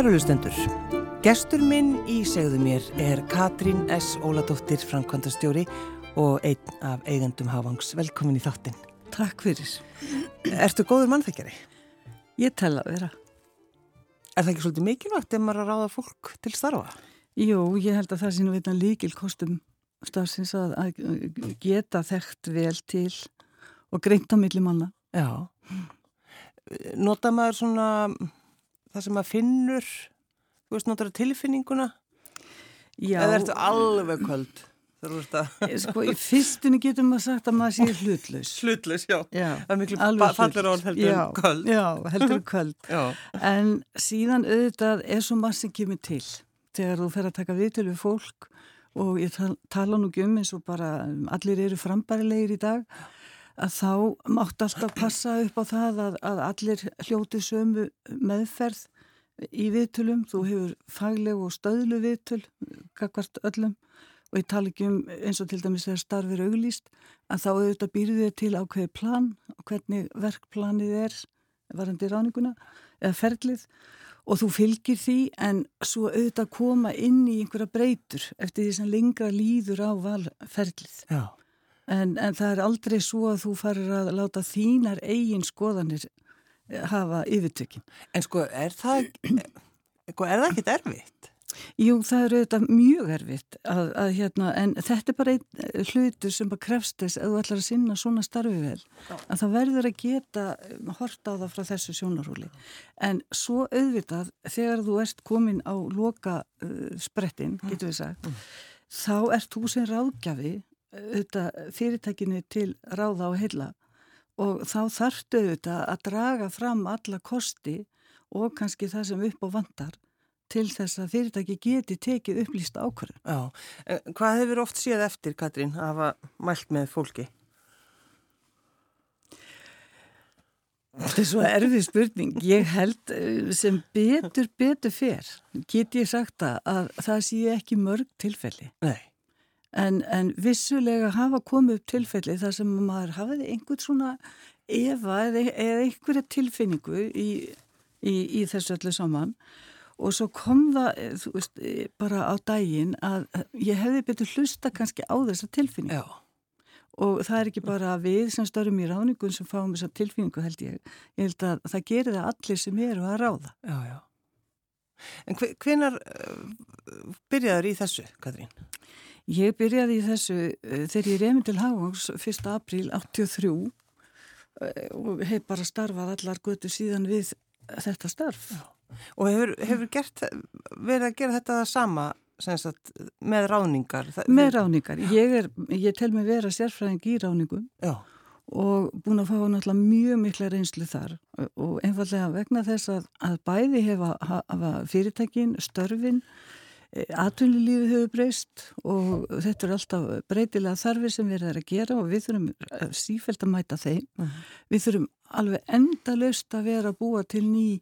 Kærulustendur, gestur minn í segðu mér er Katrín S. Óladóttir, Frankvandastjóri og einn af eigendum Havangs. Velkomin í þáttinn. Takk fyrir. Ertu góður mannþekkjari? Ég tel að vera. Er það ekki svolítið mikilvægt ef maður að ráða fólk til starfa? Jú, ég held að það sé nú veitan líkil kostum stafsins að, að geta þekkt vel til og greint á milli manna. Já. Nota maður svona það sem maður finnur, þú veist, notar tilfinninguna? Já. Eða ertu alveg kvöld? Sko, í fyrstunni getur maður sagt að maður sé hlutlaus. Hlutlaus, já. já. Það er miklu fallur orð heldur en kvöld. Já, heldur en kvöld. já. En síðan auðvitað er svo maður sem kemur til þegar þú fer að taka viðtölu við fólk og ég tal, tala nú ekki um eins og bara allir eru frambærilegir í dag að þá mátt alltaf passa upp á það að, að allir hljóti sömu meðferð í viðtölum, þú hefur fagleg og stöðlu viðtöl kakvart öllum og ég tala ekki um eins og til dæmis þegar starfir auglýst að þá auðvitað býrðu þið til ákveði plan og hvernig verkplanið er varandi ráninguna eða ferlið og þú fylgir því en svo auðvitað koma inn í einhverja breytur eftir því sem lengra líður á valferlið. Já. En, en það er aldrei svo að þú farir að láta þínar eigin skoðanir hafa yfirtökin. En sko, er það, sko, er það ekkit erfitt? Jú, það er auðvitað mjög erfitt að, að hérna, en þetta er bara einn hlutur sem bara krefst þess að þú ætlar að sinna svona starfi vel, að það verður að geta horta á það frá þessu sjónarhúli. En svo auðvitað, þegar þú ert komin á loka uh, sprettin, getur við sagt, mm. þá ert þú sem ráðgjafi auðvitað fyrirtækinu til ráða og heila og þá þarftu auðvitað að draga fram alla kosti og kannski það sem upp á vandar til þess að fyrirtæki geti tekið upplýst ákvörðu. Já, hvað hefur oft séð eftir, Katrín, að hafa mælt með fólki? Þetta er svo erfið spurning. Ég held sem betur, betur fer, get ég sagt að það sé ekki mörg tilfelli. Nei. En, en vissulega hafa komið upp tilfelli þar sem maður hafiði einhvern svona efa eða, eða einhverja tilfinningu í, í, í þessu öllu saman og svo kom það veist, bara á daginn að ég hefði betur hlusta kannski á þessa tilfinningu. Já. Og það er ekki bara við sem störum í ráningun sem fáum þessa tilfinningu held ég. Ég held að það gerir það allir sem eru að ráða. Já, já. En hvenar byrjaður í þessu, Katrín? Ég byrjaði í þessu þegar ég reymi til Hávangs 1. apríl 83 og hef bara starfað allar götu síðan við þetta starf. Og hefur, hefur gert, verið að gera þetta sama sagt, með ráningar? Með ráningar. Ég, er, ég tel mig vera sérfræðing í ráningum Já. og búin að fá náttúrulega mjög mikla reynslu þar og einfallega vegna þess að, að bæði hefa, hafa fyrirtækin, störfin, atvinnulífi hefur breyst og þetta er alltaf breytilega þarfi sem við erum að gera og við þurfum sífælt að mæta þeim. Uh -huh. Við þurfum alveg endalust að vera að búa til ný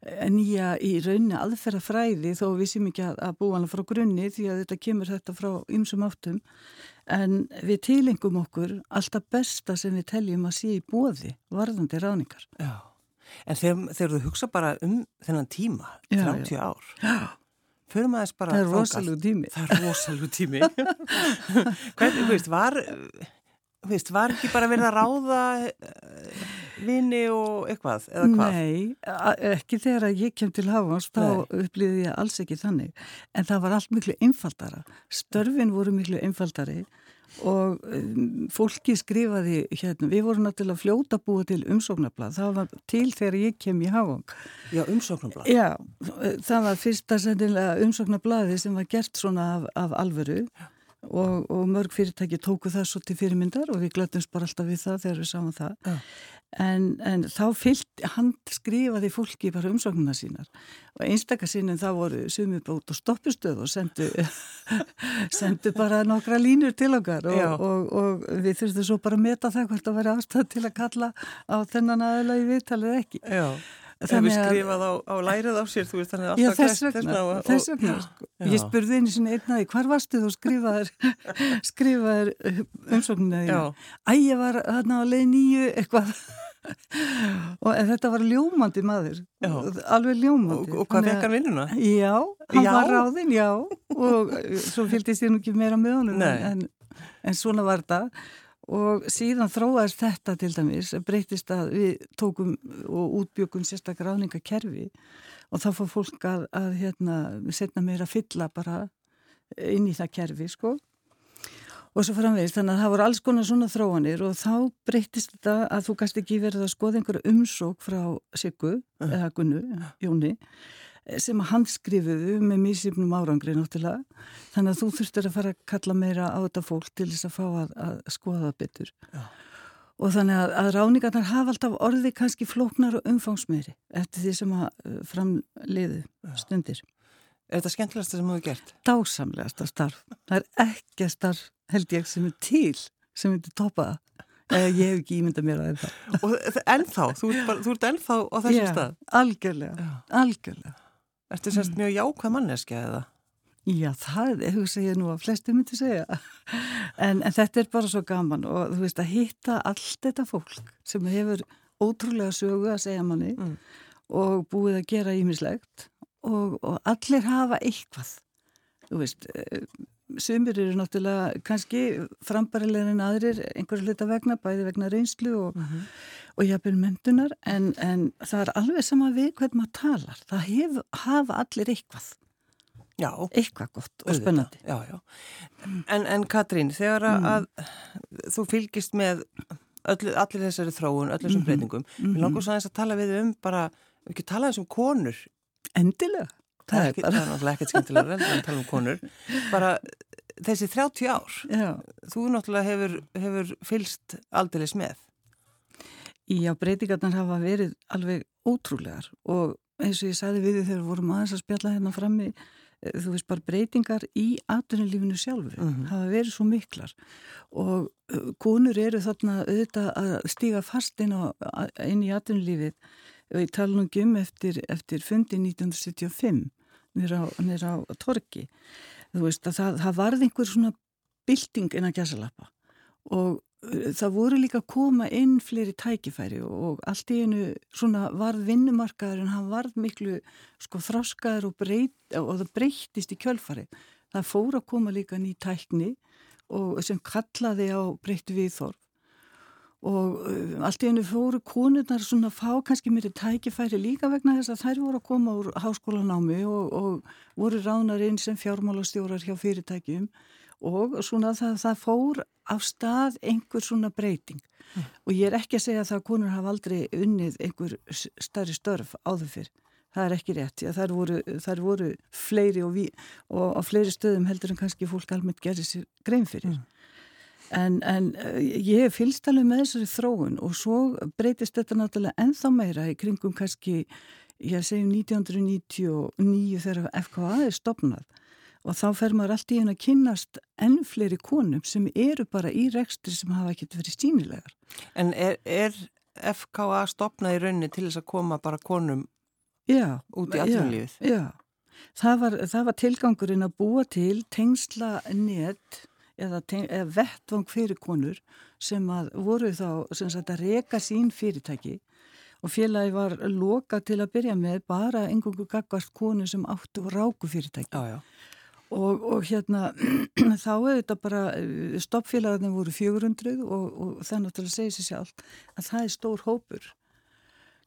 nýja í raunni aðferðafræði þó við sem ekki að búa hana frá grunni því að þetta kemur þetta frá ymsum áttum en við tilengum okkur alltaf besta sem við teljum að sé í bóði varðandi ráningar. Já, en þegar, þegar þú hugsa bara um þennan tíma, 30 já, já. ár, já. Förum aðeins bara... Það er rosalú tími. Það er rosalú tími. Hvernig, þú veist, var, veist, var ekki bara verið að ráða vini og eitthvað, eða hvað? Nei, ekki þegar ég kem til Hafans, þá upplýði ég alls ekki þannig, en það var allt miklu einfaldara. Störfin voru miklu einfaldari og um, fólki skrifaði hérna, við vorum náttúrulega fljóta búið til umsóknarblad, það var til þegar ég kem í Hafang. Já, umsóknarblad? Já, það var fyrsta sendilega umsóknarblaði sem var gert svona af, af alvöru og, og mörg fyrirtæki tóku það svo til fyrirmyndar og við glætumst bara alltaf við það þegar við sáum það. Já. En, en þá fyllt, hann skrifaði fólki bara umsóknuna sínar og einstakasinnum þá voru sumið bót og stoppustöð og sendu, sendu bara nokkra línur til okkar og, og, og við þurftum svo bara að meta það hvort að vera ástæð til að kalla á þennan í viðtalið ekki. Já. Að... Hefur skrifað á, á lærið á sér, þú veist, þannig að alltaf þess vegna, og, þess vegna, sko. Ég spurði einu sinni einnaði, hvar varstu þú skrifaðir, skrifaðir umsóknina þínu? Æ, ég var þarna á leið nýju eitthvað. og þetta var ljómandi maður Já. alveg ljómandi Og, og hvað fekk hann vinnuna? Já, hann Já? var ráðinn, já og svo fylgdist ég nú ekki meira með honum en, en svona var þetta og síðan þróaðist þetta til dæmis, breytist að við tókum og útbjökum sérstaklega ráðningakerfi og þá fór fólk að, að hérna, setna meira að fylla bara inn í það kerfi, sko. Og svo framvegist, þannig að það voru alls konar svona þróanir og þá breytist þetta að þú gæst ekki verið að skoða einhverju umsók frá Siggu, eða Gunnu, Jóni sem að handskrifuðu með mísifnum árangri náttúrulega þannig að þú þurftir að fara að kalla meira á þetta fólk til þess að fá að, að skoða það betur Já. og þannig að, að ráningarnar hafa alltaf orði kannski flóknar og umfangsmeiri eftir því sem að uh, framliðu stundir. Er þetta skemmtilegasta sem þú hefur gert? Dásamlegasta starf. Það er ekki starf held ég sem er til sem myndi toppa það. Eða ég hef ekki ímyndað mér að það. Og þ- ennþá, þú ert, bara, þú ert ennþá á þessum Já, stað. Algjörlega, Já. algjörlega. Ertu sérst mjög jákvæð manneskja eða? Já, það er, hugsa ég nú að flestu myndi segja. En, en þetta er bara svo gaman og þú veist að hitta allt þetta fólk sem hefur ótrúlega sögu að segja manni Mm. og búið að gera ímislegt og, og allir hafa eitthvað. Þú veist, eh, sumir eru náttúrulega kannski frambarilegir en aðrir einhverju hluta vegna, bæði vegna reynslu og, Mhm. og jafnvel mentunar en, en það er alveg sama við hvernig maður talar. Það hef, hafa allir eitthvað, Já. eitthvað gott og spennandi. Já, já. En, en Katrín, þegar að, að þú fylgist með öllu, allir þessari þróun, öllu þessum breytingum, við langar svo aðeins að tala við um bara, við ekki tala aðeins um konur, Endilega. Það er, náttúrulega ekkert skemmtilega en að tala um konur, bara þessi 30 ár, Já, þú náttúrulega hefur, hefur fylst aldeilis með. Já, breytingarnar hafa verið alveg ótrúlegar og eins og ég sagði við þegar við vorum aðeins að spjalla hérna frammi, eh, þú veist bara breytingar í atvinnulífinu sjálfu Mhm. hafa verið svo miklar og uh, konur eru þarna auðvitað að stíga fast inn, á, inn í atvinnulífið nú ekki um eftir, eftir fundi 1975 nýra á, á torki þú veist að það, það varð einhver svona bylting inn að gæsalappa og uh, það voru líka að koma inn fleiri tækifæri og, allt í einu svona varð vinnumarkaður en hann varð miklu sko þráskaður og, breyt, og það breytist í kjölfari. Það fór að koma líka ný tækni og sem kallaði á breyttu viðþorf og uh, allt í einu fóru konurnar svona að fá kannski mér tækifæri líka vegna þess að þær voru að koma úr háskólanámi og, og voru ránar inn sem fjármálastjórar hjá fyrirtækjum og svona það, það fór af stað einhver svona breyting og ég er ekki að segja það að konur hafa aldrei unnið einhver s- stærri störf áður fyrr. Það er ekki rétt, já, þær voru, þær voru fleiri og, við, og á fleiri stöðum heldur en kannski fólk almennt gerir sér grein fyrir. En, en eh, ég hef fylgst alveg með þessari þróun og svo breytist þetta náttúrulega ennþá meira í kringum kannski, ég segjum 1999 þegar FKA er stopnað og þá fer maður allt í einu að kynnast enn fleiri konum sem eru bara í rekstri sem hafa ekkert verið sínilegar. En er, er FKA stopnað í rauninni til þess að koma bara konum Já, út í atvinnulífið? Já, já. Það, var, það var tilgangurinn að búa til tengsla net eða, eða vettvang fyrir konur sem að voru þá sem sagt að reka sín fyrirtæki og félagi var loka til að byrja með bara engungu gagvart konu sem áttu ráku fyrirtæki. Já, já. Og, og hérna þá er þetta bara, stoppfélagarnir voru 400 og, og það náttúrulega segir sér sjálf að það er stór hópur.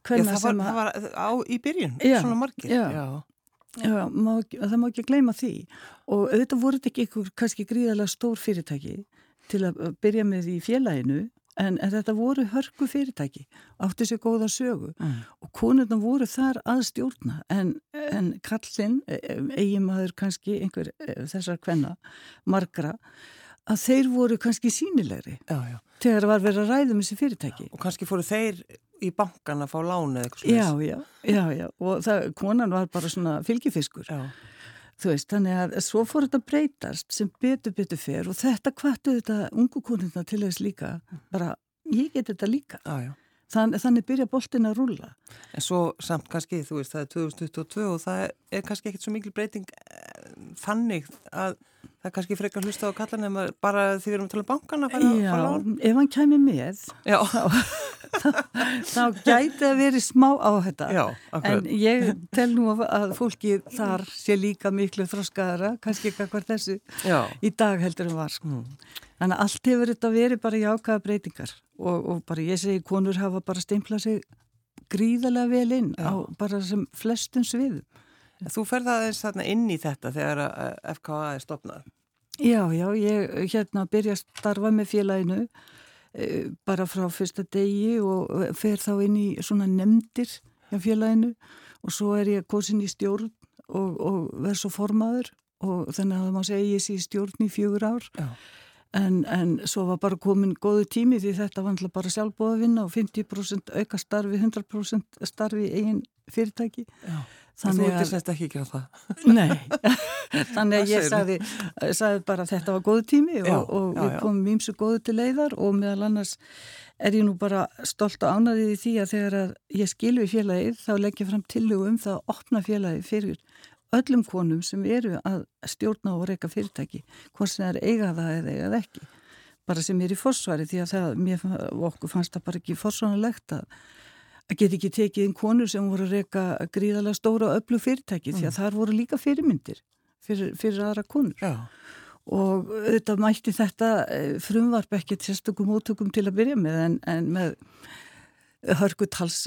Hvenær það var, að- það var á, í byrjun, Já, svona margir. já. já. Já, má, það má ekki gleyma því. Og auðvitað voru þetta ekki einhver kannski gríðarlega stór fyrirtæki til að uh, byrja með í félaginu en, en þetta voru hörku fyrirtæki átti sér góða sögu. Mm. og konurna voru þar að stjórna en, en kallinn, eiginmaður kannski einhver eh, þessar kvenna, margra að þeir voru kannski sínilegri Já, já. þegar var verið að ræða um þessi fyrirtæki Og kannski fóru þeir í bankan að fá lánu eða eitthvað Já, svoleiðis. já, já, já og það, konan var bara svona fylgifiskur Já. Þú veist, þannig að svo fór þetta breytast sem betur betur fer og þetta kvartu þetta ungu konuna til þess líka, bara ég get þetta líka. Já, já. Þann, þannig byrja boltin að rúla. En svo samt kannski, þú veist, það er 2022 og það er kannski ekkert svo mikil breyting eh, þannig að það er kannski frekar hlusta á kallan en bara því við erum að tala um bankana fara fara Já, lán. ef hann kæmi með, Já, þá, þá gæti að veri smá á þetta Já, en ég tel nú að fólki þar sé líka miklu þróskaðara, kannski ekki hvað þessu Já. í dag heldur en var mm. þannig að allt hefur þetta verið bara jákaða breytingar og, og bara ég segi konur hafa bara steimplað sig gríðarlega vel inn á bara sem flestum svið Þú ferðaðist þarna inn í þetta þegar FKA er stopnað Já, já, ég hérna byrja að starfa með félaginu e, bara frá fyrsta degi og fer þá inn í svona nefndir hjá félaginu og svo er ég kosin í stjórn og, og verð svo formaður og þannig að það má segja ég sé í stjórn í fjögur ár. En, en svo var bara komin góðu tími því þetta var bara sjálfbóða vinna og 50% auka starfi, 100% starfi eigin fyrirtæki. Já Þannig að þú ert ekki ekki á það. Nei, þannig að ég sagði, sagði bara að þetta var góð tími og, já, og já, við komum ímsu góðu til leiðar og meðal annars er ég nú bara stolt og ánaðið í því að þegar að ég skilfi félagið þá legg ég fram tillögu um það að opna félagið fyrir öllum konum sem eru að stjórna og reyka fyrirtæki, hvort sem er eiga það eða eiga það ekki, bara sem er í fórsvari því að það, mér og okkur fannst það bara ekki fórsvonalegt að að geta ekki tekið inn konur sem voru að reyka gríðalega stóra og öllu fyrirtæki mm. því að mm. þar voru líka fyrirmyndir fyrir, fyrir aðra konur Já. og þetta mætti þetta eh, frumvarp ekkert sérstökum mótökum til að byrja með en, en með hörgutals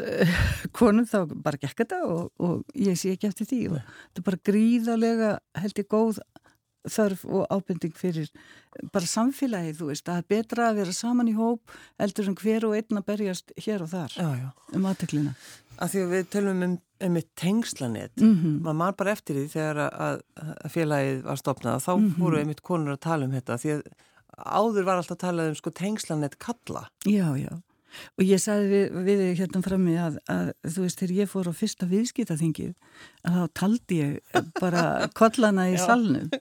konum þá bara gekk þetta og, og ég sé ekki eftir því og þetta er bara gríðalega held ég góð þörf og ábending fyrir bara samfélagið, þú veist, að það er betra að vera saman í hóp eldur en hver og einn að berjast hér og þar já, já. um aðteklina. Að því að við tölum um, um eitt tengslanett, mm -hmm. maður mar bara eftir því þegar að, að félagið var stopnað, þá mm -hmm. fóru einmitt konur að tala um þetta, því að áður var alltaf að tala um sko tengslanett kalla. Já, já. Og ég sagði við, við hérna frammi að, að þú veist, þegar ég fór á fyrsta viðskiptaþingið að þá taldi ég bara kollana í salnum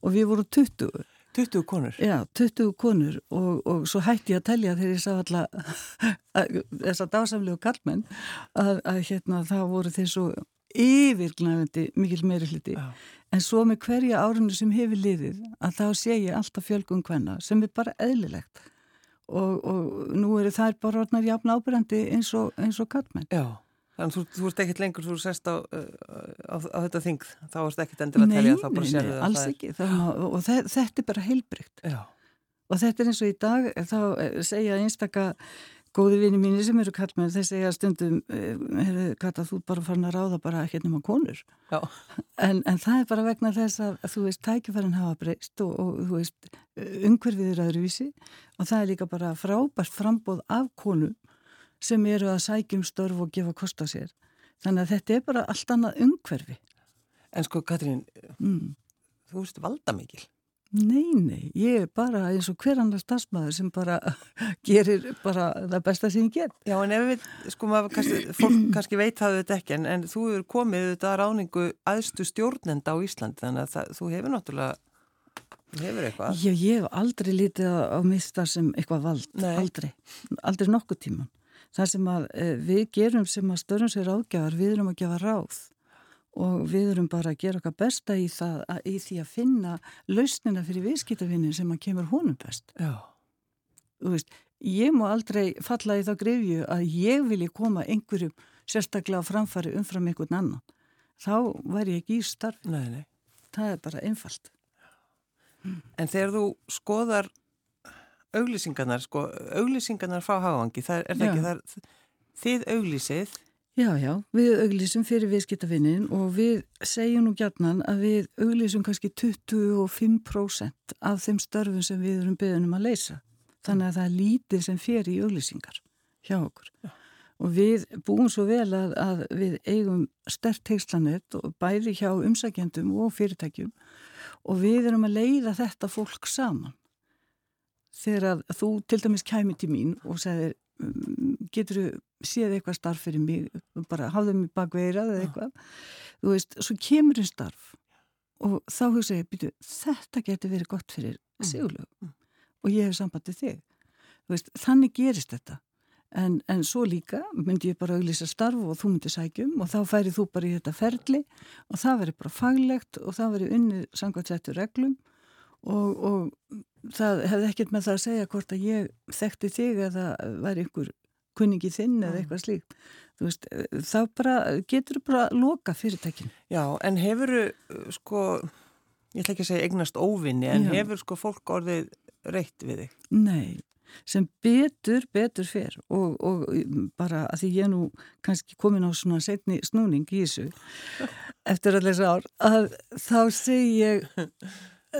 og við vorum 20. 20 konur? Já, 20 konur og, og svo hætti ég að telja þegar ég sá alltaf þess að dásamlegu kallmenn að, að hérna það voru þeir svo yfirgnæfandi mikil meiri hluti Já. en svo með hverja árunni sem hefur liðið að þá sé ég alltaf fjölgum hvenna sem er bara eðlilegt og, og nú eru þær bara orðnar jafn ábyrgandi eins og, og kattmenn. Já, þannig að þú, ert ekkit lengur, þú sest á, á, á þetta þing, þá erst ekkit endilega að telja, þá bara sér það. Nei, alls ekki, það, og þetta er bara heilbrygt. Já. Og þetta er eins og í dag, þá eh, segja einstakka góði vini mínir sem eru kallmenn þeir segja stundum hefur Kata þú bara farin að ráða bara ekki nema konur. En, en það er bara vegna þess að, að þú veist tækifærin hafa breyst og, og þú veist umhverfið er aðruvísi og það er líka bara frábært frambóð af konum sem eru að sækjum störf og gefa kost á sér. Þannig að þetta er bara allt annað umhverfi. En sko Katrín mm. þú veist valda mikil Nei, nei, ég er bara eins og hver annar stafsmæður sem bara gerir bara það besta sem ég get. Já, en ef við, sko maður, kannski, fólk kannski veit það þetta ekki, en, en þú hefur komið þetta ráningu aðstu stjórnenda á Ísland, þannig að það, þú hefur náttúrulega, hefur eitthvað. Já, ég hef aldrei lítið á, á mista sem eitthvað vald, nei. aldrei, aldrei nokkuð tíman. Það sem að eh, við gerum sem að störum sér ágjafar, við erum að gefa ráð og við erum bara að gera okkar besta í, það, að, í því að finna lausnina fyrir viðskiptafinnin sem að kemur honum best. Já. Þú veist, ég má aldrei falla í þá grefju að ég vilji koma einhverjum sérstaklega framfari umfram einhvern annan. Þá væri ég ekki í starf. Nei, nei. Það er bara einfalt. En þegar þú skoðar auglýsingarnar, sko, auglýsingarnar frá Hávangi, það er, er það ekki þar, þið auglýsið Já, já, við auglísum fyrir viðskiptafinnin og við segjum nú gætnan að við auglísum kannski 25% af þeim störfum sem við erum beðunum að leysa. Þannig að það er lítið sem fer í auglísingar hjá okkur. Já. Og við búum svo vel að, að við eigum stert tegslanett og bæði hjá umsækjandum og fyrirtækjum og við erum að leiða þetta fólk saman. Þegar þú til dæmis kæmi til mín og segir getur þú séð eitthvað starf fyrir mig, bara hafðu mig bakveirað eða eitthvað, þú veist svo kemur einn starf og þá hugsa ég, byrju, þetta getur verið gott fyrir mm. sigurlegu mm. og ég hef sambandið þig veist, þannig gerist þetta en, en svo líka myndi ég bara auðvisa starf og þú myndi sækjum og þá færið þú bara í þetta ferli og það verið bara faglegt og það verið unnið sangvært settur reglum og, og það hefði ekkert með það að segja hvort að ég þekkti þig eða væri einhver kunningi þinn eða eitthvað slíkt veist, þá bara getur þú bara loka fyrirtækin Já, en hefur sko ég ætla ekki að segja eignast óvinni en Já. hefur sko fólk orðið reitt við þig? Nei, sem betur, betur fer og, og bara að því ég nú kannski komin á svona setni snúning í þessu eftir allir þess ár að þá segi ég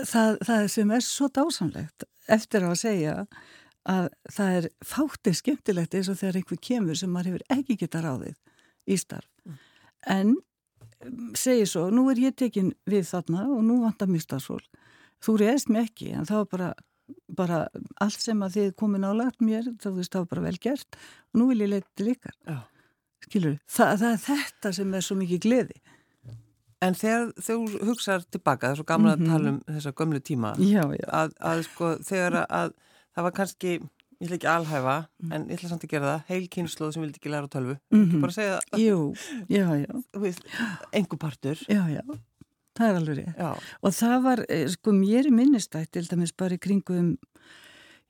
það, það sem er svo dásamlegt eftir að segja að það er fáttið skemmtilegt eins og þegar einhver kemur sem maður hefur ekki geta ráðið í starf mm. en segir svo, nú er ég tekin við þarna og nú vantar mér starfsfólk þú reyðist mér ekki en það var bara, bara allt sem að þið komin álagt mér, það var bara vel gert og nú vil ég leita til ykkar Já. skilur, Þa, það er þetta sem er svo mikið gleði En þegar þú hugsaður tilbaka, það er svo gamla mm -hmm. að tala um þessa gömlu tíma já, já. Að, að sko þegar að það var kannski ég ætla ekki alhæfa, mm. en ég ætla samt að gera það. Heil kynsluð sem vildi ekki læra á tölvu. Mm -hmm. bara segja það Jú, já, já. Engu partur. Já, já, það er alveg rétt. Og það var, eh, sko, mér er minnistætt til dæmis bara í kringum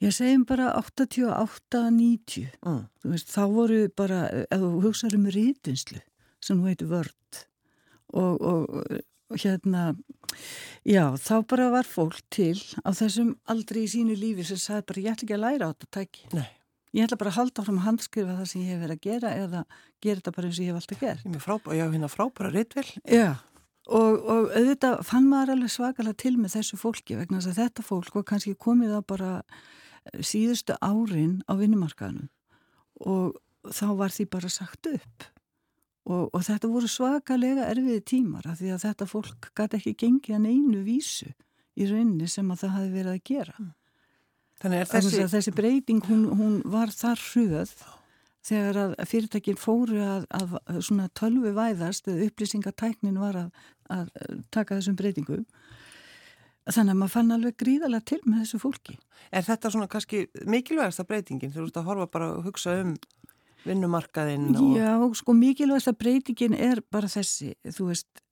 ég segjum bara 88-90 mm. þá voru bara, ef þú hugsaður um rítinslu sem þú heitir vörd og, og hérna, já, þá bara var fólk til á þessum aldrei í sínu lífi sem sagði bara ég ætla ekki að læra á þetta tæki. Nei. Ég ætla bara að halda áfram að handskrifa það sem ég hef verið að gera eða gera þetta bara eins og ég hef alltaf gert. Ég já, hérna frábæra reytvel. Já, og, og auðvitað fann maður alveg svakalega til með þessu fólki vegna þess að þetta fólk var kannski komið á bara eh, síðustu árin á vinnumarkaðinu og þá var því bara sagt upp Og, og þetta voru svakalega erfiði tímar af því að þetta fólk gæti ekki gengið að einu vísu í rauninni sem að það hafi verið að gera. Mm. Þannig er þessi... Þessi breyting hún, hún var þar hrjöð þegar að fyrirtækin fóru að, að svona tölvu væðast eða upplýsingatæknin var að, að taka þessum breytingum. Þannig að maður fann alveg gríðalega til með þessu fólki. Er þetta svona kannski mikilvægasta breytingin? Þú veist að horfa bara að hugsa um vinnumarkaðinn og... Já, sko mikilvægast að breytingin er bara þessi, þú veist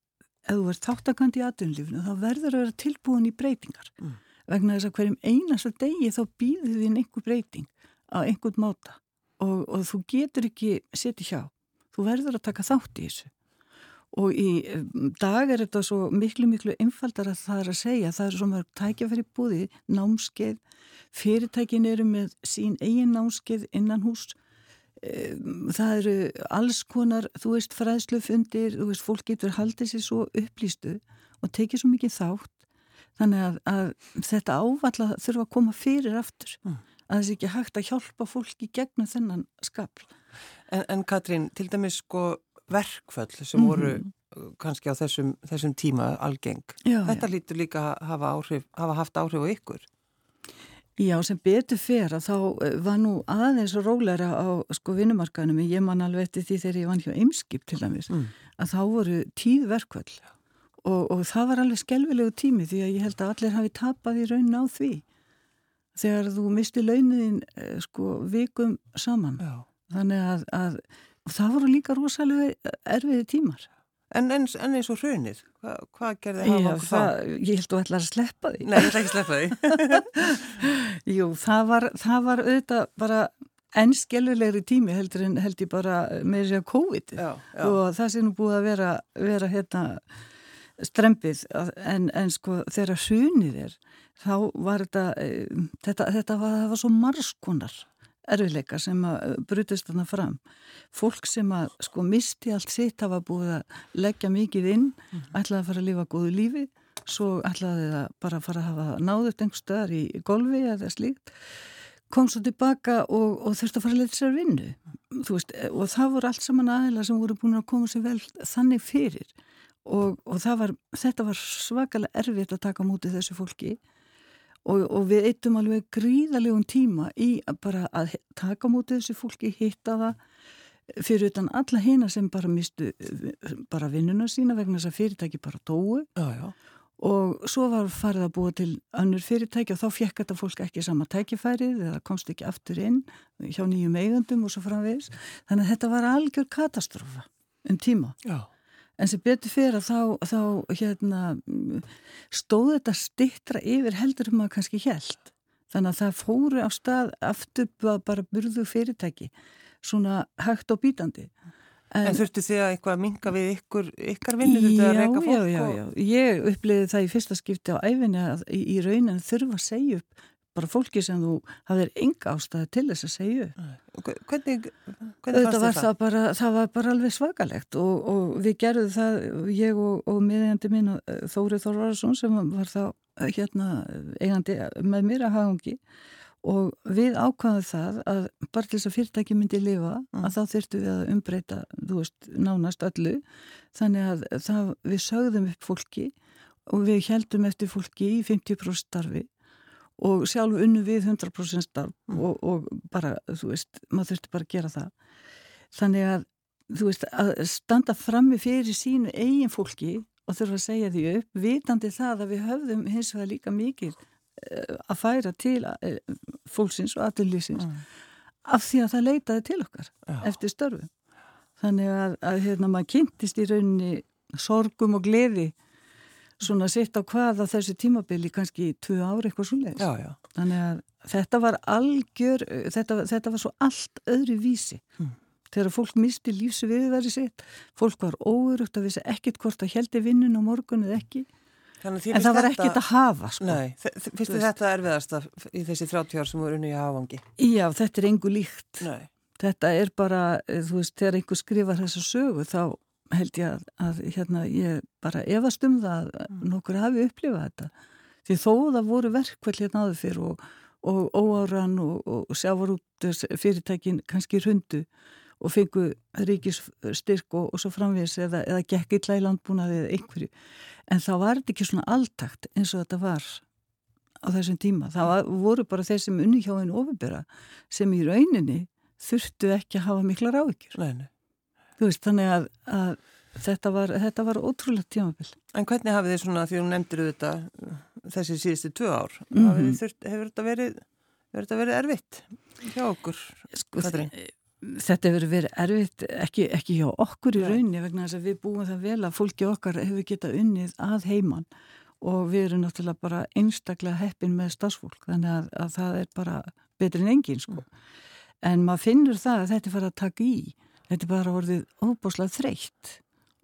ef þú ert þáttakandi í aðunlífnu þá verður að vera tilbúin í breytingar. Mm. vegna þess að hverjum einasta degi þá býður þín einhver breyting á einhvern máta og, og þú getur ekki setið hjá. Þú verður að taka þátt í þessu. Og í um, dag er þetta svo miklu miklu einfaldar að það er að segja. Það er svona tækjafæri búði námskeið, fyrirtækin eru með sín eigin námskeið innan hús það eru alls konar, þú veist, fræðslufundir, þú veist, fólk getur haldið sér svo upplýstu og tekið svo mikið þátt, þannig að, að þetta ávalla þurfa að koma fyrir aftur, mm. að þessi ekki hægt að hjálpa fólki gegnum þennan skapl. En, en Katrín, til dæmis sko verkföll sem mm -hmm. voru uh, kannski á þessum, þessum tíma algeng, já, þetta já. lítur líka að hafa, hafa haft áhrif á ykkur? Já, sem betur fer að þá eh, var nú aðeins rólæra á sko vinnumarkanum, ég man alveg eftir því þegar ég vann hjá Eimskip til dæmis, mm. að þá voru tíð verkvöld og, og það var alveg skelvilegu tími því að ég held að allir hafi tapað í raunin á því þegar þú misti launin eh, sko vikum saman. Já. Þannig að, að það voru líka rosalega erfiði tímar. En, en, en eins og hrunið, Hva, hvað gerði hafa okkur það? Ég held að þú ætla að sleppa því. Nei, ég ætla ekki að sleppa því. Jú, það var, það var auðvitað bara ennskellulegri tími heldur en held ég bara með því að COVID já, já. og það sé nú búið að vera, vera hérna strempið en, en sko þegar hrunið er þá var þetta, eh, þetta, þetta var, var svo margskonar erfileika sem að eh, brutist þarna fram. Fólk sem að sko misti allt sitt hafa búið að leggja mikið inn, mm -hmm. ætlaði að fara að lifa góðu lífi, svo ætlaði það bara að fara að hafa náðut einhver stöðar í, golfi eða slíkt, kom svo tilbaka og, og þurfti að fara að leta sér vinnu. Veist, eh, og það voru allt saman aðeila sem voru búin að koma sér vel þannig fyrir og, og var, þetta var svakalega erfitt að taka mútið þessu fólki og, og við eittum alveg gríðalegum tíma í að bara að taka mútið þessu fólki, hitta það fyrir utan alla hina sem bara mistu bara vinnuna sína vegna þess að fyrirtæki bara dói já, já. og svo var farið að búa til önnur fyrirtæki og þá fekk þetta fólk ekki sama tækifærið eða komst ekki aftur inn hjá nýjum eigandum og svo framvegis. Þannig að þetta var algjör katastrófa um tíma. Já En sem betur fyrir að þá, þá hérna, stóð þetta stittra yfir heldur um að kannski held. Þannig að það fóru á stað aftur bara burðu fyrirtæki svona hægt og bítandi. En, en þurftu þið að eitthvað minga við ykkur, ykkar vinnu? Já, já, já, já. Ég uppliði það í fyrsta skipti á æfinni að í, í raunin þurfa að segja upp bara fólki sem þú hafðir enga ástæði til þess að segja. Hvernig, hvernig fannst þetta? Það, bara, það var bara alveg svakalegt og, og við gerðum það, ég og, og miðjandi mín Þórið Þorvararsson sem var þá hérna eigandi með mér að hafa ungi og við ákvaðum það að bara til þess að fyrirtæki myndi lifa mm. að þá þurftu við að umbreyta þú veist, nánast öllu þannig að það, við sögðum upp fólki og við heldum eftir fólki í 50% starfi og sjálf unnu við 100% starf mm. og, og bara, þú veist, maður þurfti bara að gera það þannig að, þú veist, að standa frammi fyrir sínu eigin fólki og þurfa að segja því upp, vitandi það að við höfðum hins vegar líka mikil Eh, að færa til eh, fólksins og aðlýsins mm. af því að það leitaði til okkar Já. eftir störfu þannig að, að hérna maður kynntist í rauninni sorgum og gleði svona sitt á hvaða þessu tímabili kannski í tvö ári eitthvað svo leiðis þannig að þetta var algjör þetta, þetta var svo allt öðru vísi mm. þegar fólk misti lífsu viðverði sitt fólk var óurugt að vissi ekkit hvort að heldi vinnun á morgun eða ekki En það var þetta... ekkit að hafa sko. Nei, finnst þið þetta erfiðast í þessi 30 ár sem voru unni í hafangi? Já, þetta er engu líkt. Nei. Þetta er bara, eh, þú veist, þegar einhver skrifar þessa sögu þá held ég að, að hérna, ég bara efast um það að mm. nokkur hafi upplifað þetta. Því þó það voru verkveld hérna áður fyrir og, og óáran og, og sjávar út fyrirtækin kannski hundu og fengu ríkisstyrk og, og svo framvís eða, eða gekk illa í landbúnaði eða einhverju. En þá var þetta ekki svona alltakt eins og þetta var á þessum tíma. Það var, voru bara þeir sem unni hjá einu ofibera sem í rauninni þurftu ekki að hafa mikla ráðikjur. Þú veist, þannig að, að þetta, var, þetta var ótrúlega tímabill. En hvernig hafið þið svona, því þú nefndir þetta þessi síðustu tvö ár, mm -hmm. þurft, hefur þetta verið, verið erfitt hjá okkur? Sko, Þetta hefur verið erfitt, ekki, ekki hjá okkur í rauninni vegna þess að við búum það vel að fólki okkar hefur getað unnið að heimann og við erum náttúrulega bara einstaklega heppin með stafsfólk þannig að, að það er bara betur en engin sko. Mm. En maður finnur það að þetta er farið að taka í, þetta er bara orðið óbúslega þreytt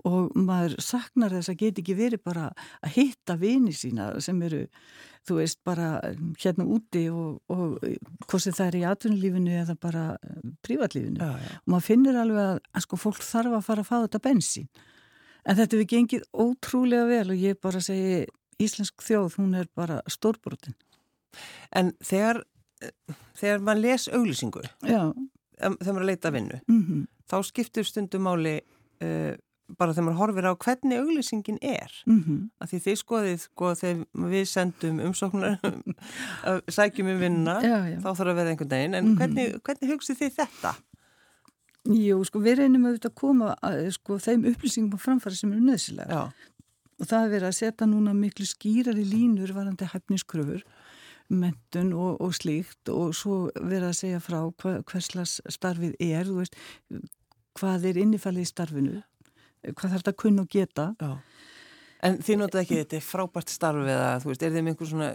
og maður saknar þess að geti ekki verið bara að hitta vini sína sem eru þú veist, bara um, hérna úti og, og hvort sem það er í atvinnulífinu eða bara um, prívatlífinu já, já. og maður finnir alveg að, að sko fólk þarf að fara að fá þetta bensín en þetta við gengið ótrúlega vel og ég bara segi Íslensk þjóð, hún er bara stórbrotin En þegar þegar maður les auglýsingu já. þegar maður leita vinnu mm -hmm. Þá skiptur stundum máli uh, bara þegar maður horfir á hvernig auglýsingin er mm -hmm. því þið skoðið sko, þegar við sendum umsóknar sækjum um vinna já, já. þá þarf að vera einhvern veginn en mm -hmm. hvernig, hvernig hugsið þið þetta? Jú, sko við reynum auðvitað að koma að, sko, þeim upplýsingum á framfæri sem eru nöðsilega og það er verið að setja núna miklu skýrari línur varandi hæfniskröfur mentun og, og slíkt og svo verið að segja frá hva, hverslas starfið er, veist, hvað er innifallið í starfinu hvað þarf þetta að kunna og geta Já. En þið notaðu ekki þetta frábært starf eða þú veist, er þið með einhver svona,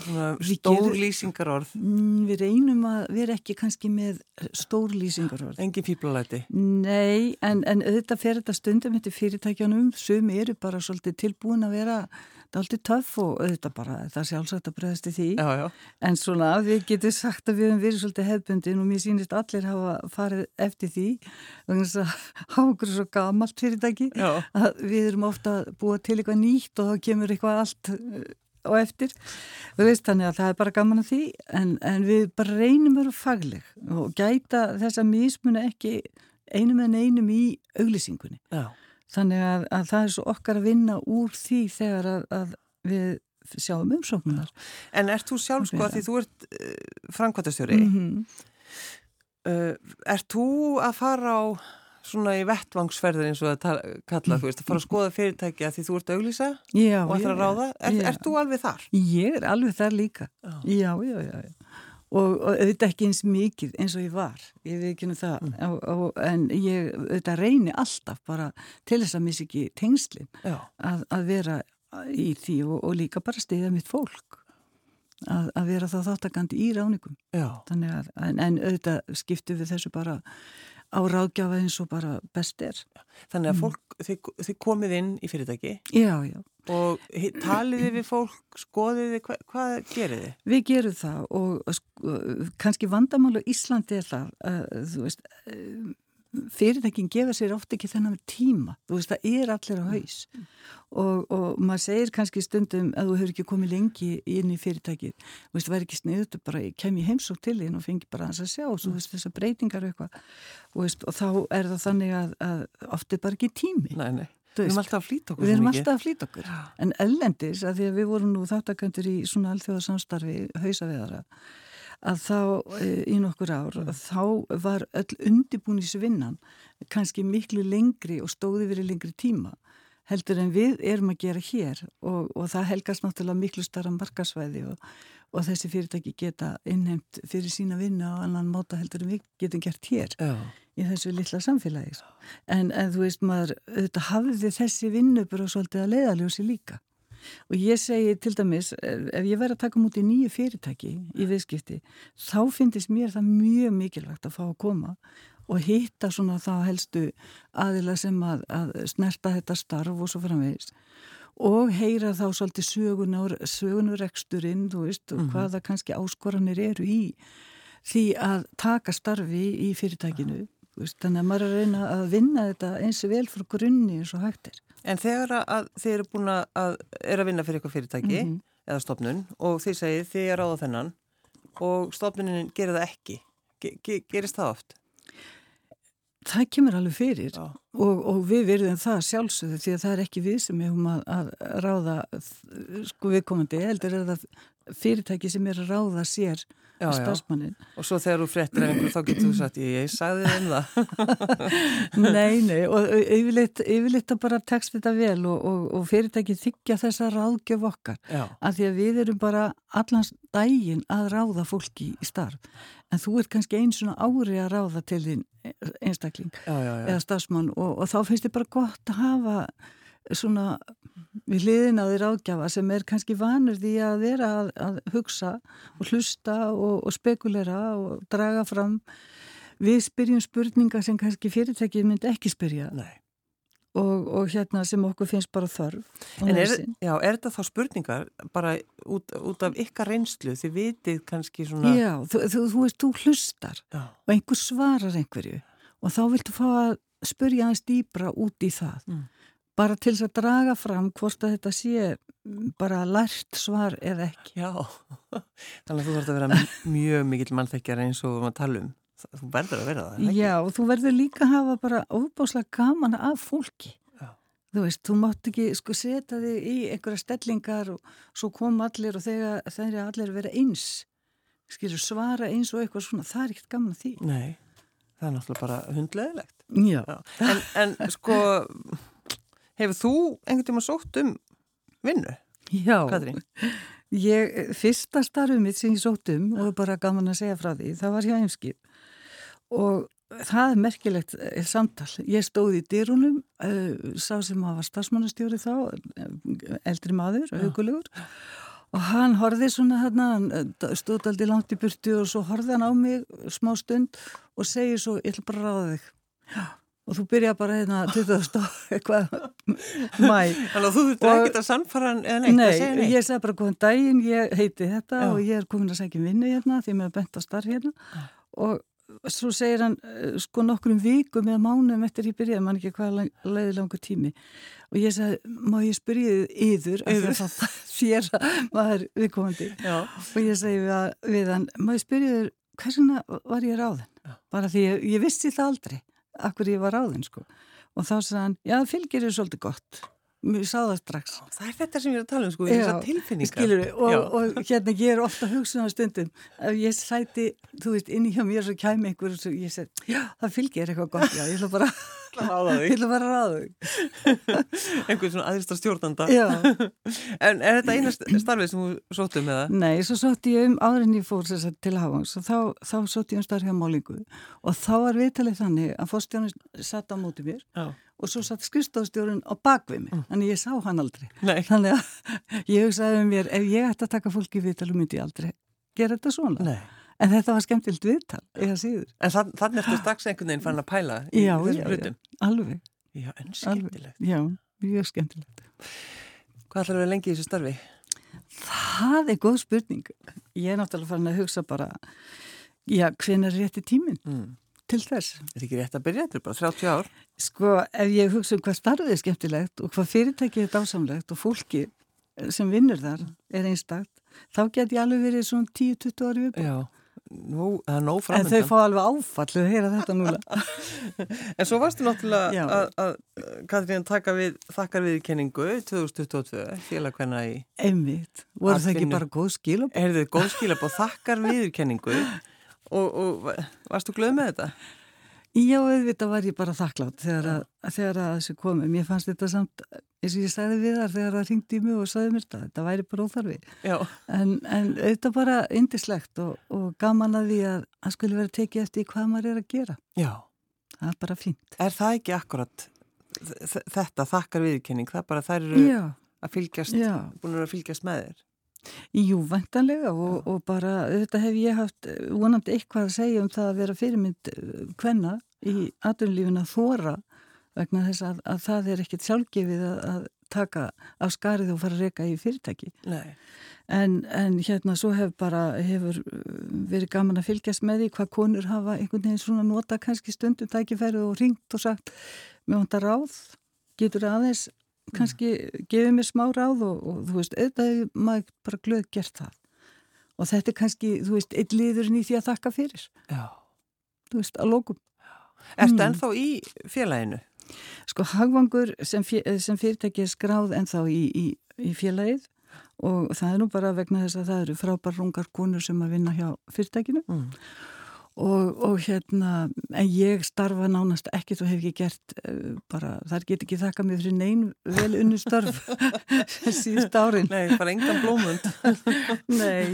svona stór lýsingarorð? Mm, við reynum að vera ekki kannski með stór lýsingarorð Engin fýblalæti? Nei, en, en auðvitað fer þetta stundum þetta fyrirtækjanum, sumi eru bara svolítið tilbúin að vera það er alltaf töff og auðvitað bara það er sjálfsagt að bregðast í því já, já. en svona við getum sagt að við hefum verið svolítið hefbundin og mér sýnist allir hafa farið eftir því þannig að hafa okkur svo gamalt fyrirtæki já. að við erum ofta búið til eitthvað nýtt og þá kemur eitthvað allt og uh, eftir veist, þannig að það er bara gaman að því en, en við bara reynum að vera fagleg og gæta þess að mismuna ekki einum en einum í auglýsingunni Já Þannig að, að það er svo okkar að vinna úr því þegar að, að við sjáum umsóknunar. En ert þú sjálf sko að því þú ert uh, framkvæmtastjóri, mm -hmm. uh, ert þú að fara á svona í vettvangsferðin eins og að kalla þú veist, að fara að skoða fyrirtæki að því þú ert auglýsa já, og ætla að ráða, er, ert þú alveg þar? Ég er alveg þar líka, já, já, já, já og, og auðvitað ekki eins mikið eins og ég var, ég veit ekki um það. Mm. og, og, en ég auðvitað reyni alltaf bara til þess að missa ekki tengslinn að, að vera í því og líka bara stiða mitt fólk. Að, að vera þá þáttakandi í ráningum að, en, en auðvitað skiptu við þessu bara á ráðgjafa eins og bara best er Þannig að mm. fólk, mm. þið, þið komið inn í fyrirtæki Já, já Og taliði við fólk, skoðiði, hva, hvað gerir þið? Við gerum það og sko, kannski vandamálu Íslandi er það, uh, þú veist, uh, fyrirtækin gefa sér ofta ekki þennan tíma, þú veist það er allir á haus. Mm. og, og maður segir kannski stundum að þú hefur ekki komið lengi inn í fyrirtækið, þú veist það væri ekki sniðut bara kem ég heimsók til þín og fengi bara hans að sjá og svo veist þessar breytingar eitthvað. Og, og þá er það þannig að, að ofta er bara ekki tími. Nei, nei. Við erum alltaf að flýta okkur. Við erum alltaf að flýta okkur. En ellendis, að því að við vorum nú þáttakandur í svona alþjóðarsamstarfi hausaveðara að þá e, í nokkur ár þá var öll undibúnisvinnan kannski miklu lengri og stóði verið lengri tíma heldur en við erum að gera hér og, og það helgast náttúrulega miklu starra markasvæði og, og þessi fyrirtæki geta innheimt fyrir sína vinna og annan móta heldur en við getum gert hér Já. í þessu lilla samfélagi en, en þú veist maður, þetta hafði þessi vinnu bara svolítið að leiðaljósi líka og ég segi til dæmis ef ég verð að taka mútið nýju fyrirtæki í viðskipti þá finnst mér það mjög mikilvægt að fá að koma og hitta svona þá helstu aðila sem að, að snerta þetta starf og svo framvegis. Og heyra þá svolítið sögunur, sögunureksturinn þú veist og -hmm. hvaða kannski áskoranir eru í því að taka starfi í fyrirtækinu. Veist, þannig að maður er að reyna að vinna þetta eins og vel frá grunni eins og hægt er En þegar að þið eru búin að er að vinna fyrir eitthvað fyrirtæki mm -hmm. eða stopnun og þið segið þið er áða þennan og stopnunin gerir það ekki Ge ge gerist það oft? Það kemur alveg fyrir og, og við verðum það sjálfsögðu því að það er ekki við sem hefum að, að ráða sko viðkomandi heldur er það fyrirtæki sem er að ráða sér já, starfsmannin. Og svo þegar þú frettir einhverju þá getur þú sagt ég, sagði þeim það. nei, nei og yfirleitt, yfirleitt að bara tekst þetta vel og, og, og fyrirtæki þykja þessa ráðgjöf okkar. Já. Af því að við erum bara allans dægin að ráða fólki í starf. En þú ert kannski eins og ári að ráða til þín einstakling já, eða starfsmann og, og þá finnst þið bara gott að hafa svona við hliðin á því ráðgjafa sem er kannski vanur því að vera að, að hugsa og hlusta og, og spekulera og draga fram. Við spyrjum spurninga sem kannski fyrirtækið myndi ekki spyrja. Og, og hérna sem okkur finnst bara þörf En er, já, er þetta þá spurningar bara út, út af ykkar reynslu? Þið vitið kannski svona Já, þú, þú, þú veist, þú hlustar já. og einhver svarar einhverju og þá viltu fá að spurja hans dýbra út í það. Mm bara til þess að draga fram hvort að þetta sé bara lært svar eða ekki. Já, þannig að þú þarfst að vera mjög mikill mannþekkjar eins og maður tala um. Þú verður að vera það, ekki? Já, og þú verður líka að hafa bara óbáslega gaman af fólki. Já. Þú veist, þú mátt ekki sko setja þig í einhverja stellingar og svo kom allir og þegar þeir eru allir að vera eins. Skilur svara eins og eitthvað svona, það er ekkert gaman því. Nei, það er náttúrulega bara hundleðilegt. Já. Já. En, en sko Hefur þú einhvern tíma sótt um vinnu? Já, Katrín? ég, fyrsta starfum mitt sem ég sótt um og bara gaman að segja frá því, það var hjá Eimskip og það er merkilegt eh, samtal. Ég stóði í dyrunum, uh, sá sem var stafsmannastjóri þá, eh, eldri maður, augulegur og hann horfið svona hérna, stóð aldrei langt í burtu og svo horfið hann á mig smá stund og segir svo, ég ætla bara að ráða þig. Já og þú byrja bara hérna 20. eitthvað mæ Þannig að þú þurfti ekki að sannfara en eitt nei, að segja neitt? Nei, ég sagði bara góðan daginn, ég heiti þetta Já. og ég er komin að segja vinnu hérna því mér er bent á starf hérna. Já. og svo segir hann eh, sko nokkrum vikum eða mánum eftir ég byrjaði, mann ekki hvað leiði langu tími. Og ég sagði, má ég spyrja yður? Að það þér maður viðkomandi. Og ég segi við, við hann, má ég spyrja yður hversuna var ég ráðin? Bara því ég, ég vissi það aldrei akkur ég var áðin sko. Og þá sagði hann, já fylgir þér svolítið gott. Mér sá það strax. Það er þetta sem ég er að tala um sko, þessar tilfinningar. og, og hérna ég er ofta hugsun á stundum. Ef ég sæti, þú veist, inn í hjá mér svo kæmi einhver og ég segi, já það fylgir eitthvað gott, já, ég ætla bara ég ætla bara að ráða þig einhvern svona aðristar stjórnanda. En er þetta eina starfið sem þú sóttum með það? Nei, svo sótti ég um áðurinn ég fór til Havangs og þá, þá sótti ég um starf hjá Málingu og þá var viðtalið þannig að fórstjónus satt á móti mér já. og svo satt skrifstofstjórun á bakvið mig, mm. þannig ég sá hann aldrei. Nei. þannig að ég hugsaði um mér ef ég ætti að taka fólki viðtal myndi ég aldrei gera þetta svona. Nei. En þetta var skemmtilt viðtal, En þann, þannig eftir veginn fann að pæla í já, þessum hlutum já, alveg. Já, alveg, Já, mjög skemmtilegt. Hvað ætlar að vera lengi í þessu starfi? Það er góð spurning. Ég er náttúrulega farin að hugsa bara já, hven er rétti tíminn Mm. til þess? Þetta er ekki rétt að byrja, þetta er bara 30 ár. Sko, ef ég hugsa um hvað starfið er skemmtilegt og hvað fyrirtækið er dásamlegt og fólki sem vinnur þar er einstakt, þá get ég alveg verið svona 10-20 ári upp. Nú, það er nóg En framöndan þau fá alveg áfallið að heyra þetta núna. En svo varstu náttúrulega að, að Katrín taka við þakkar viðkenningu 2022, félagvenna í Einmitt. Voru það ekki bara góð skilum? Erðu góð skilabóð þakkar viðkenningu og, og varstu glöð með þetta? Já, auðvitað var ég bara þakklátt þegar að, þegar að þessu komi. Mér fannst þetta samt, eins og ég sagði við þar þegar það ringdi í mig og sagði mér þetta, þetta væri bara óþarfi. Já, En, en auðvitað bara indislegt og, og gaman að því að það skulle vera tekið eftir hvað maður er að gera. já Það er bara fínt. Er það ekki akkurat þetta þakkar viðkenning? Það er bara þær eru Já, að fylgjast, búin að fylgjast með þér Jú, væntanlega og, og bara auðvitað hef ég haft eh, vonandi eitthvað að segja um það að vera fyrirmynd hvenna í aðunlífin að þóra vegna þess að, að það er ekkit sjálfgefið að, að taka af skarið og fara að reyka í fyrirtæki. Nei, En, en hérna svo hef bara, hefur uh, verið gaman að fylgjast með því hvað konur hafa einhvern veginn svona nota kannski stundum tækifærið og ringt og sagt mér vantar ráð, getur aðeins kannski gefið mér smá ráð og, og þú veist, auðvitað maður bara glöð gert það. Og þetta er kannski, þú veist, eitt liðurinn í því að þakka fyrir, já þú veist, að lókum. Ertu Mm. ennþá í félaginu? Sko, hagvangur sem, fyr, sem fyrirtæki er skráð ennþá í, í, í félagið og það er nú bara vegna þess að það eru frábær rungar konur sem að vinna hjá fyrirtækinu Mm. Og, og hérna, en ég starfa nánast ekkert og hef ekki gert uh, bara, þar get ekki þakka mig fyrir neyn vel unnu störf síðust árin. Nei, bara engan blómund Nei,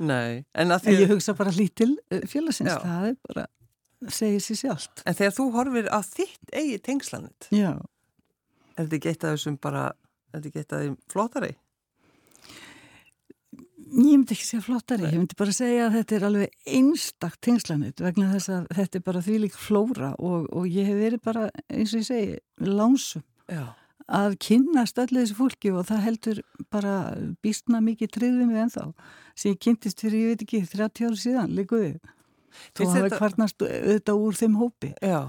Nei, en að en ég hugsa bara lítil félagsins, Já. það er bara, segir sér sjálft. En þegar þú horfir á þitt eigi tengslanet Já. er þetta eitt af þessum bara er þetta eitt af þeim flottari? Ég myndi ekki segja flottari, ég myndi bara segja að þetta er alveg einstakt tengslanit vegna þess að þetta er bara því lík flóra og, og ég hef verið bara, eins og ég segi, lánsum Já. Að kynnast öllu þessu fólki og það heldur bara býstna mikið tryggðið mig ennþá. Sem ég kynntist fyrir, ég veit ekki, 30 ára síðan, líkuði. Þú hafa þetta- kvarnast auðvitað úr þeim hópi. Já,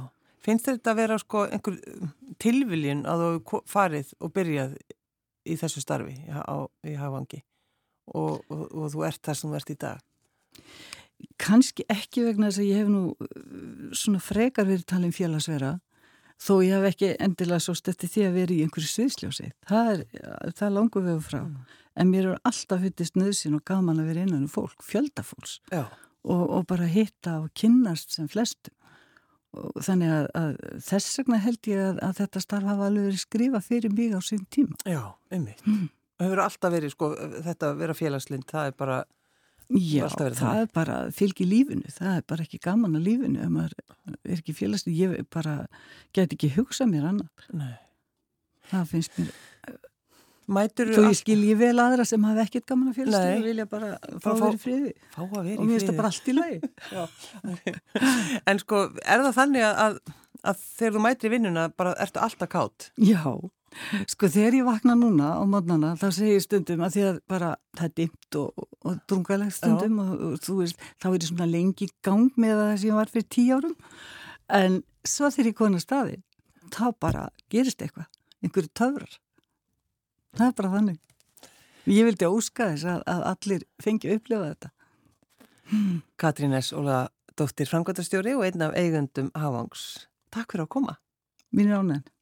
finnst þetta að vera sko einhver tilviljun að þú farið og byrjað í þessu starfi á, í Havangi og, og, og þú ert þar sem þú ert í dag? Kannski ekki vegna þess að ég hef nú uh, svona frekar verið talin félagsvera þó ég hef ekki endilega svo stötti því að vera í einhverju sviðsljósi. Það er, það er langur vegu frá. En mér er alltaf fyttist nöðsin og gaman að vera innan um fólk, fjöldafólks Já. og, og bara hitta og kynnast sem flestu. Og þannig að, að þess vegna held ég að, að þetta starf hafa alveg verið skrifa fyrir mig á sín tíma. Já, einmitt. Mm. Hefur alltaf verið, sko, þetta að vera félagslind, það er bara, Já, það þannig. er bara fylgi lífinu, það er bara ekki gaman að lífinu ef maður er ekki félagsli, ég bara get ekki hugsað mér annað, nei. það finnst mér, Mætur þó ég skilji vel aðra sem hafa ekkert gaman að félagsli Nei. og vilja bara fá Bara fá- verið friði fá að vera og í mér finnst það friði. bara allt í lagi. En sko, er það þannig að, að, að þegar þú mætir í vinnuna, bara ertu alltaf kátt? Já, sko þegar ég vakna núna á mótnana þá segir ég stundum að því að bara það er dimmt og, og, og drungalegt stundum og, og þú veist, þá er ég svona lengi í gang með það sem ég var fyrir tíu árum. En svo þegar ég kona staði þá bara gerist eitthvað einhverju töfrar. Það er bara þannig. Ég vildi óska þess að, að allir fengi að upplifa þetta. Katrín S. Óla dóttir framkvæmtastjóri og einn af eigundum Havangs. Takk fyrir að koma. mín er ánægn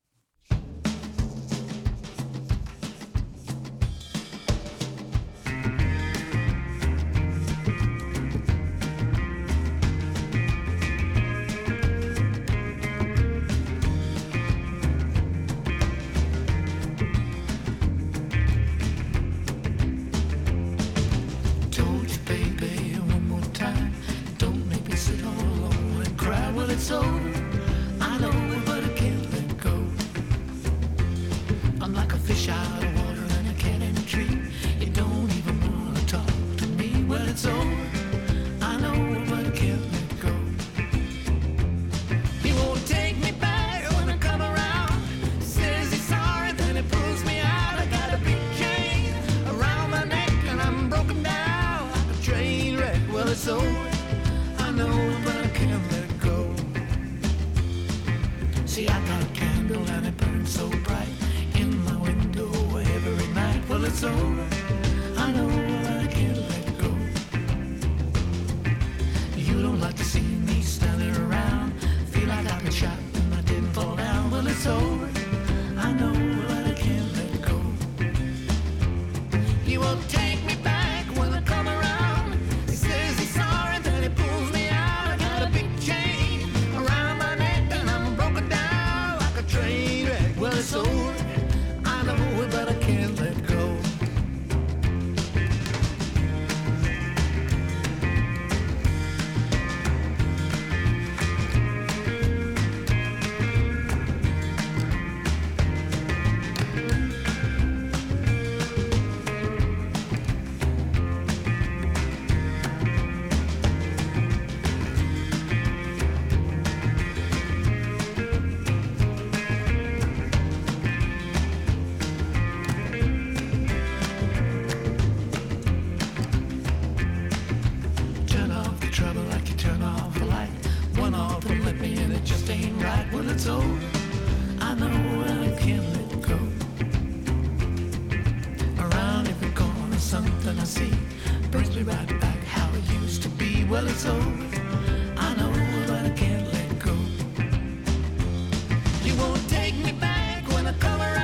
take me back when I come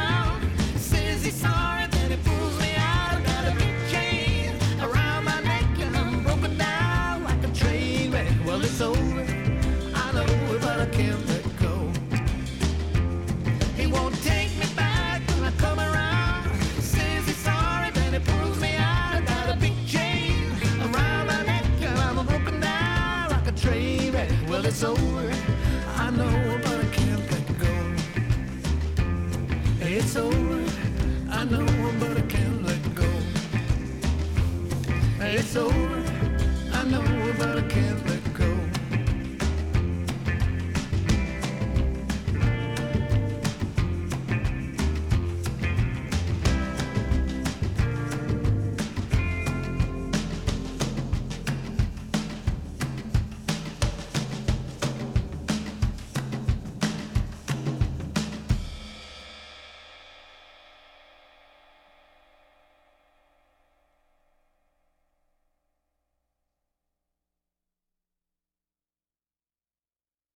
It's over.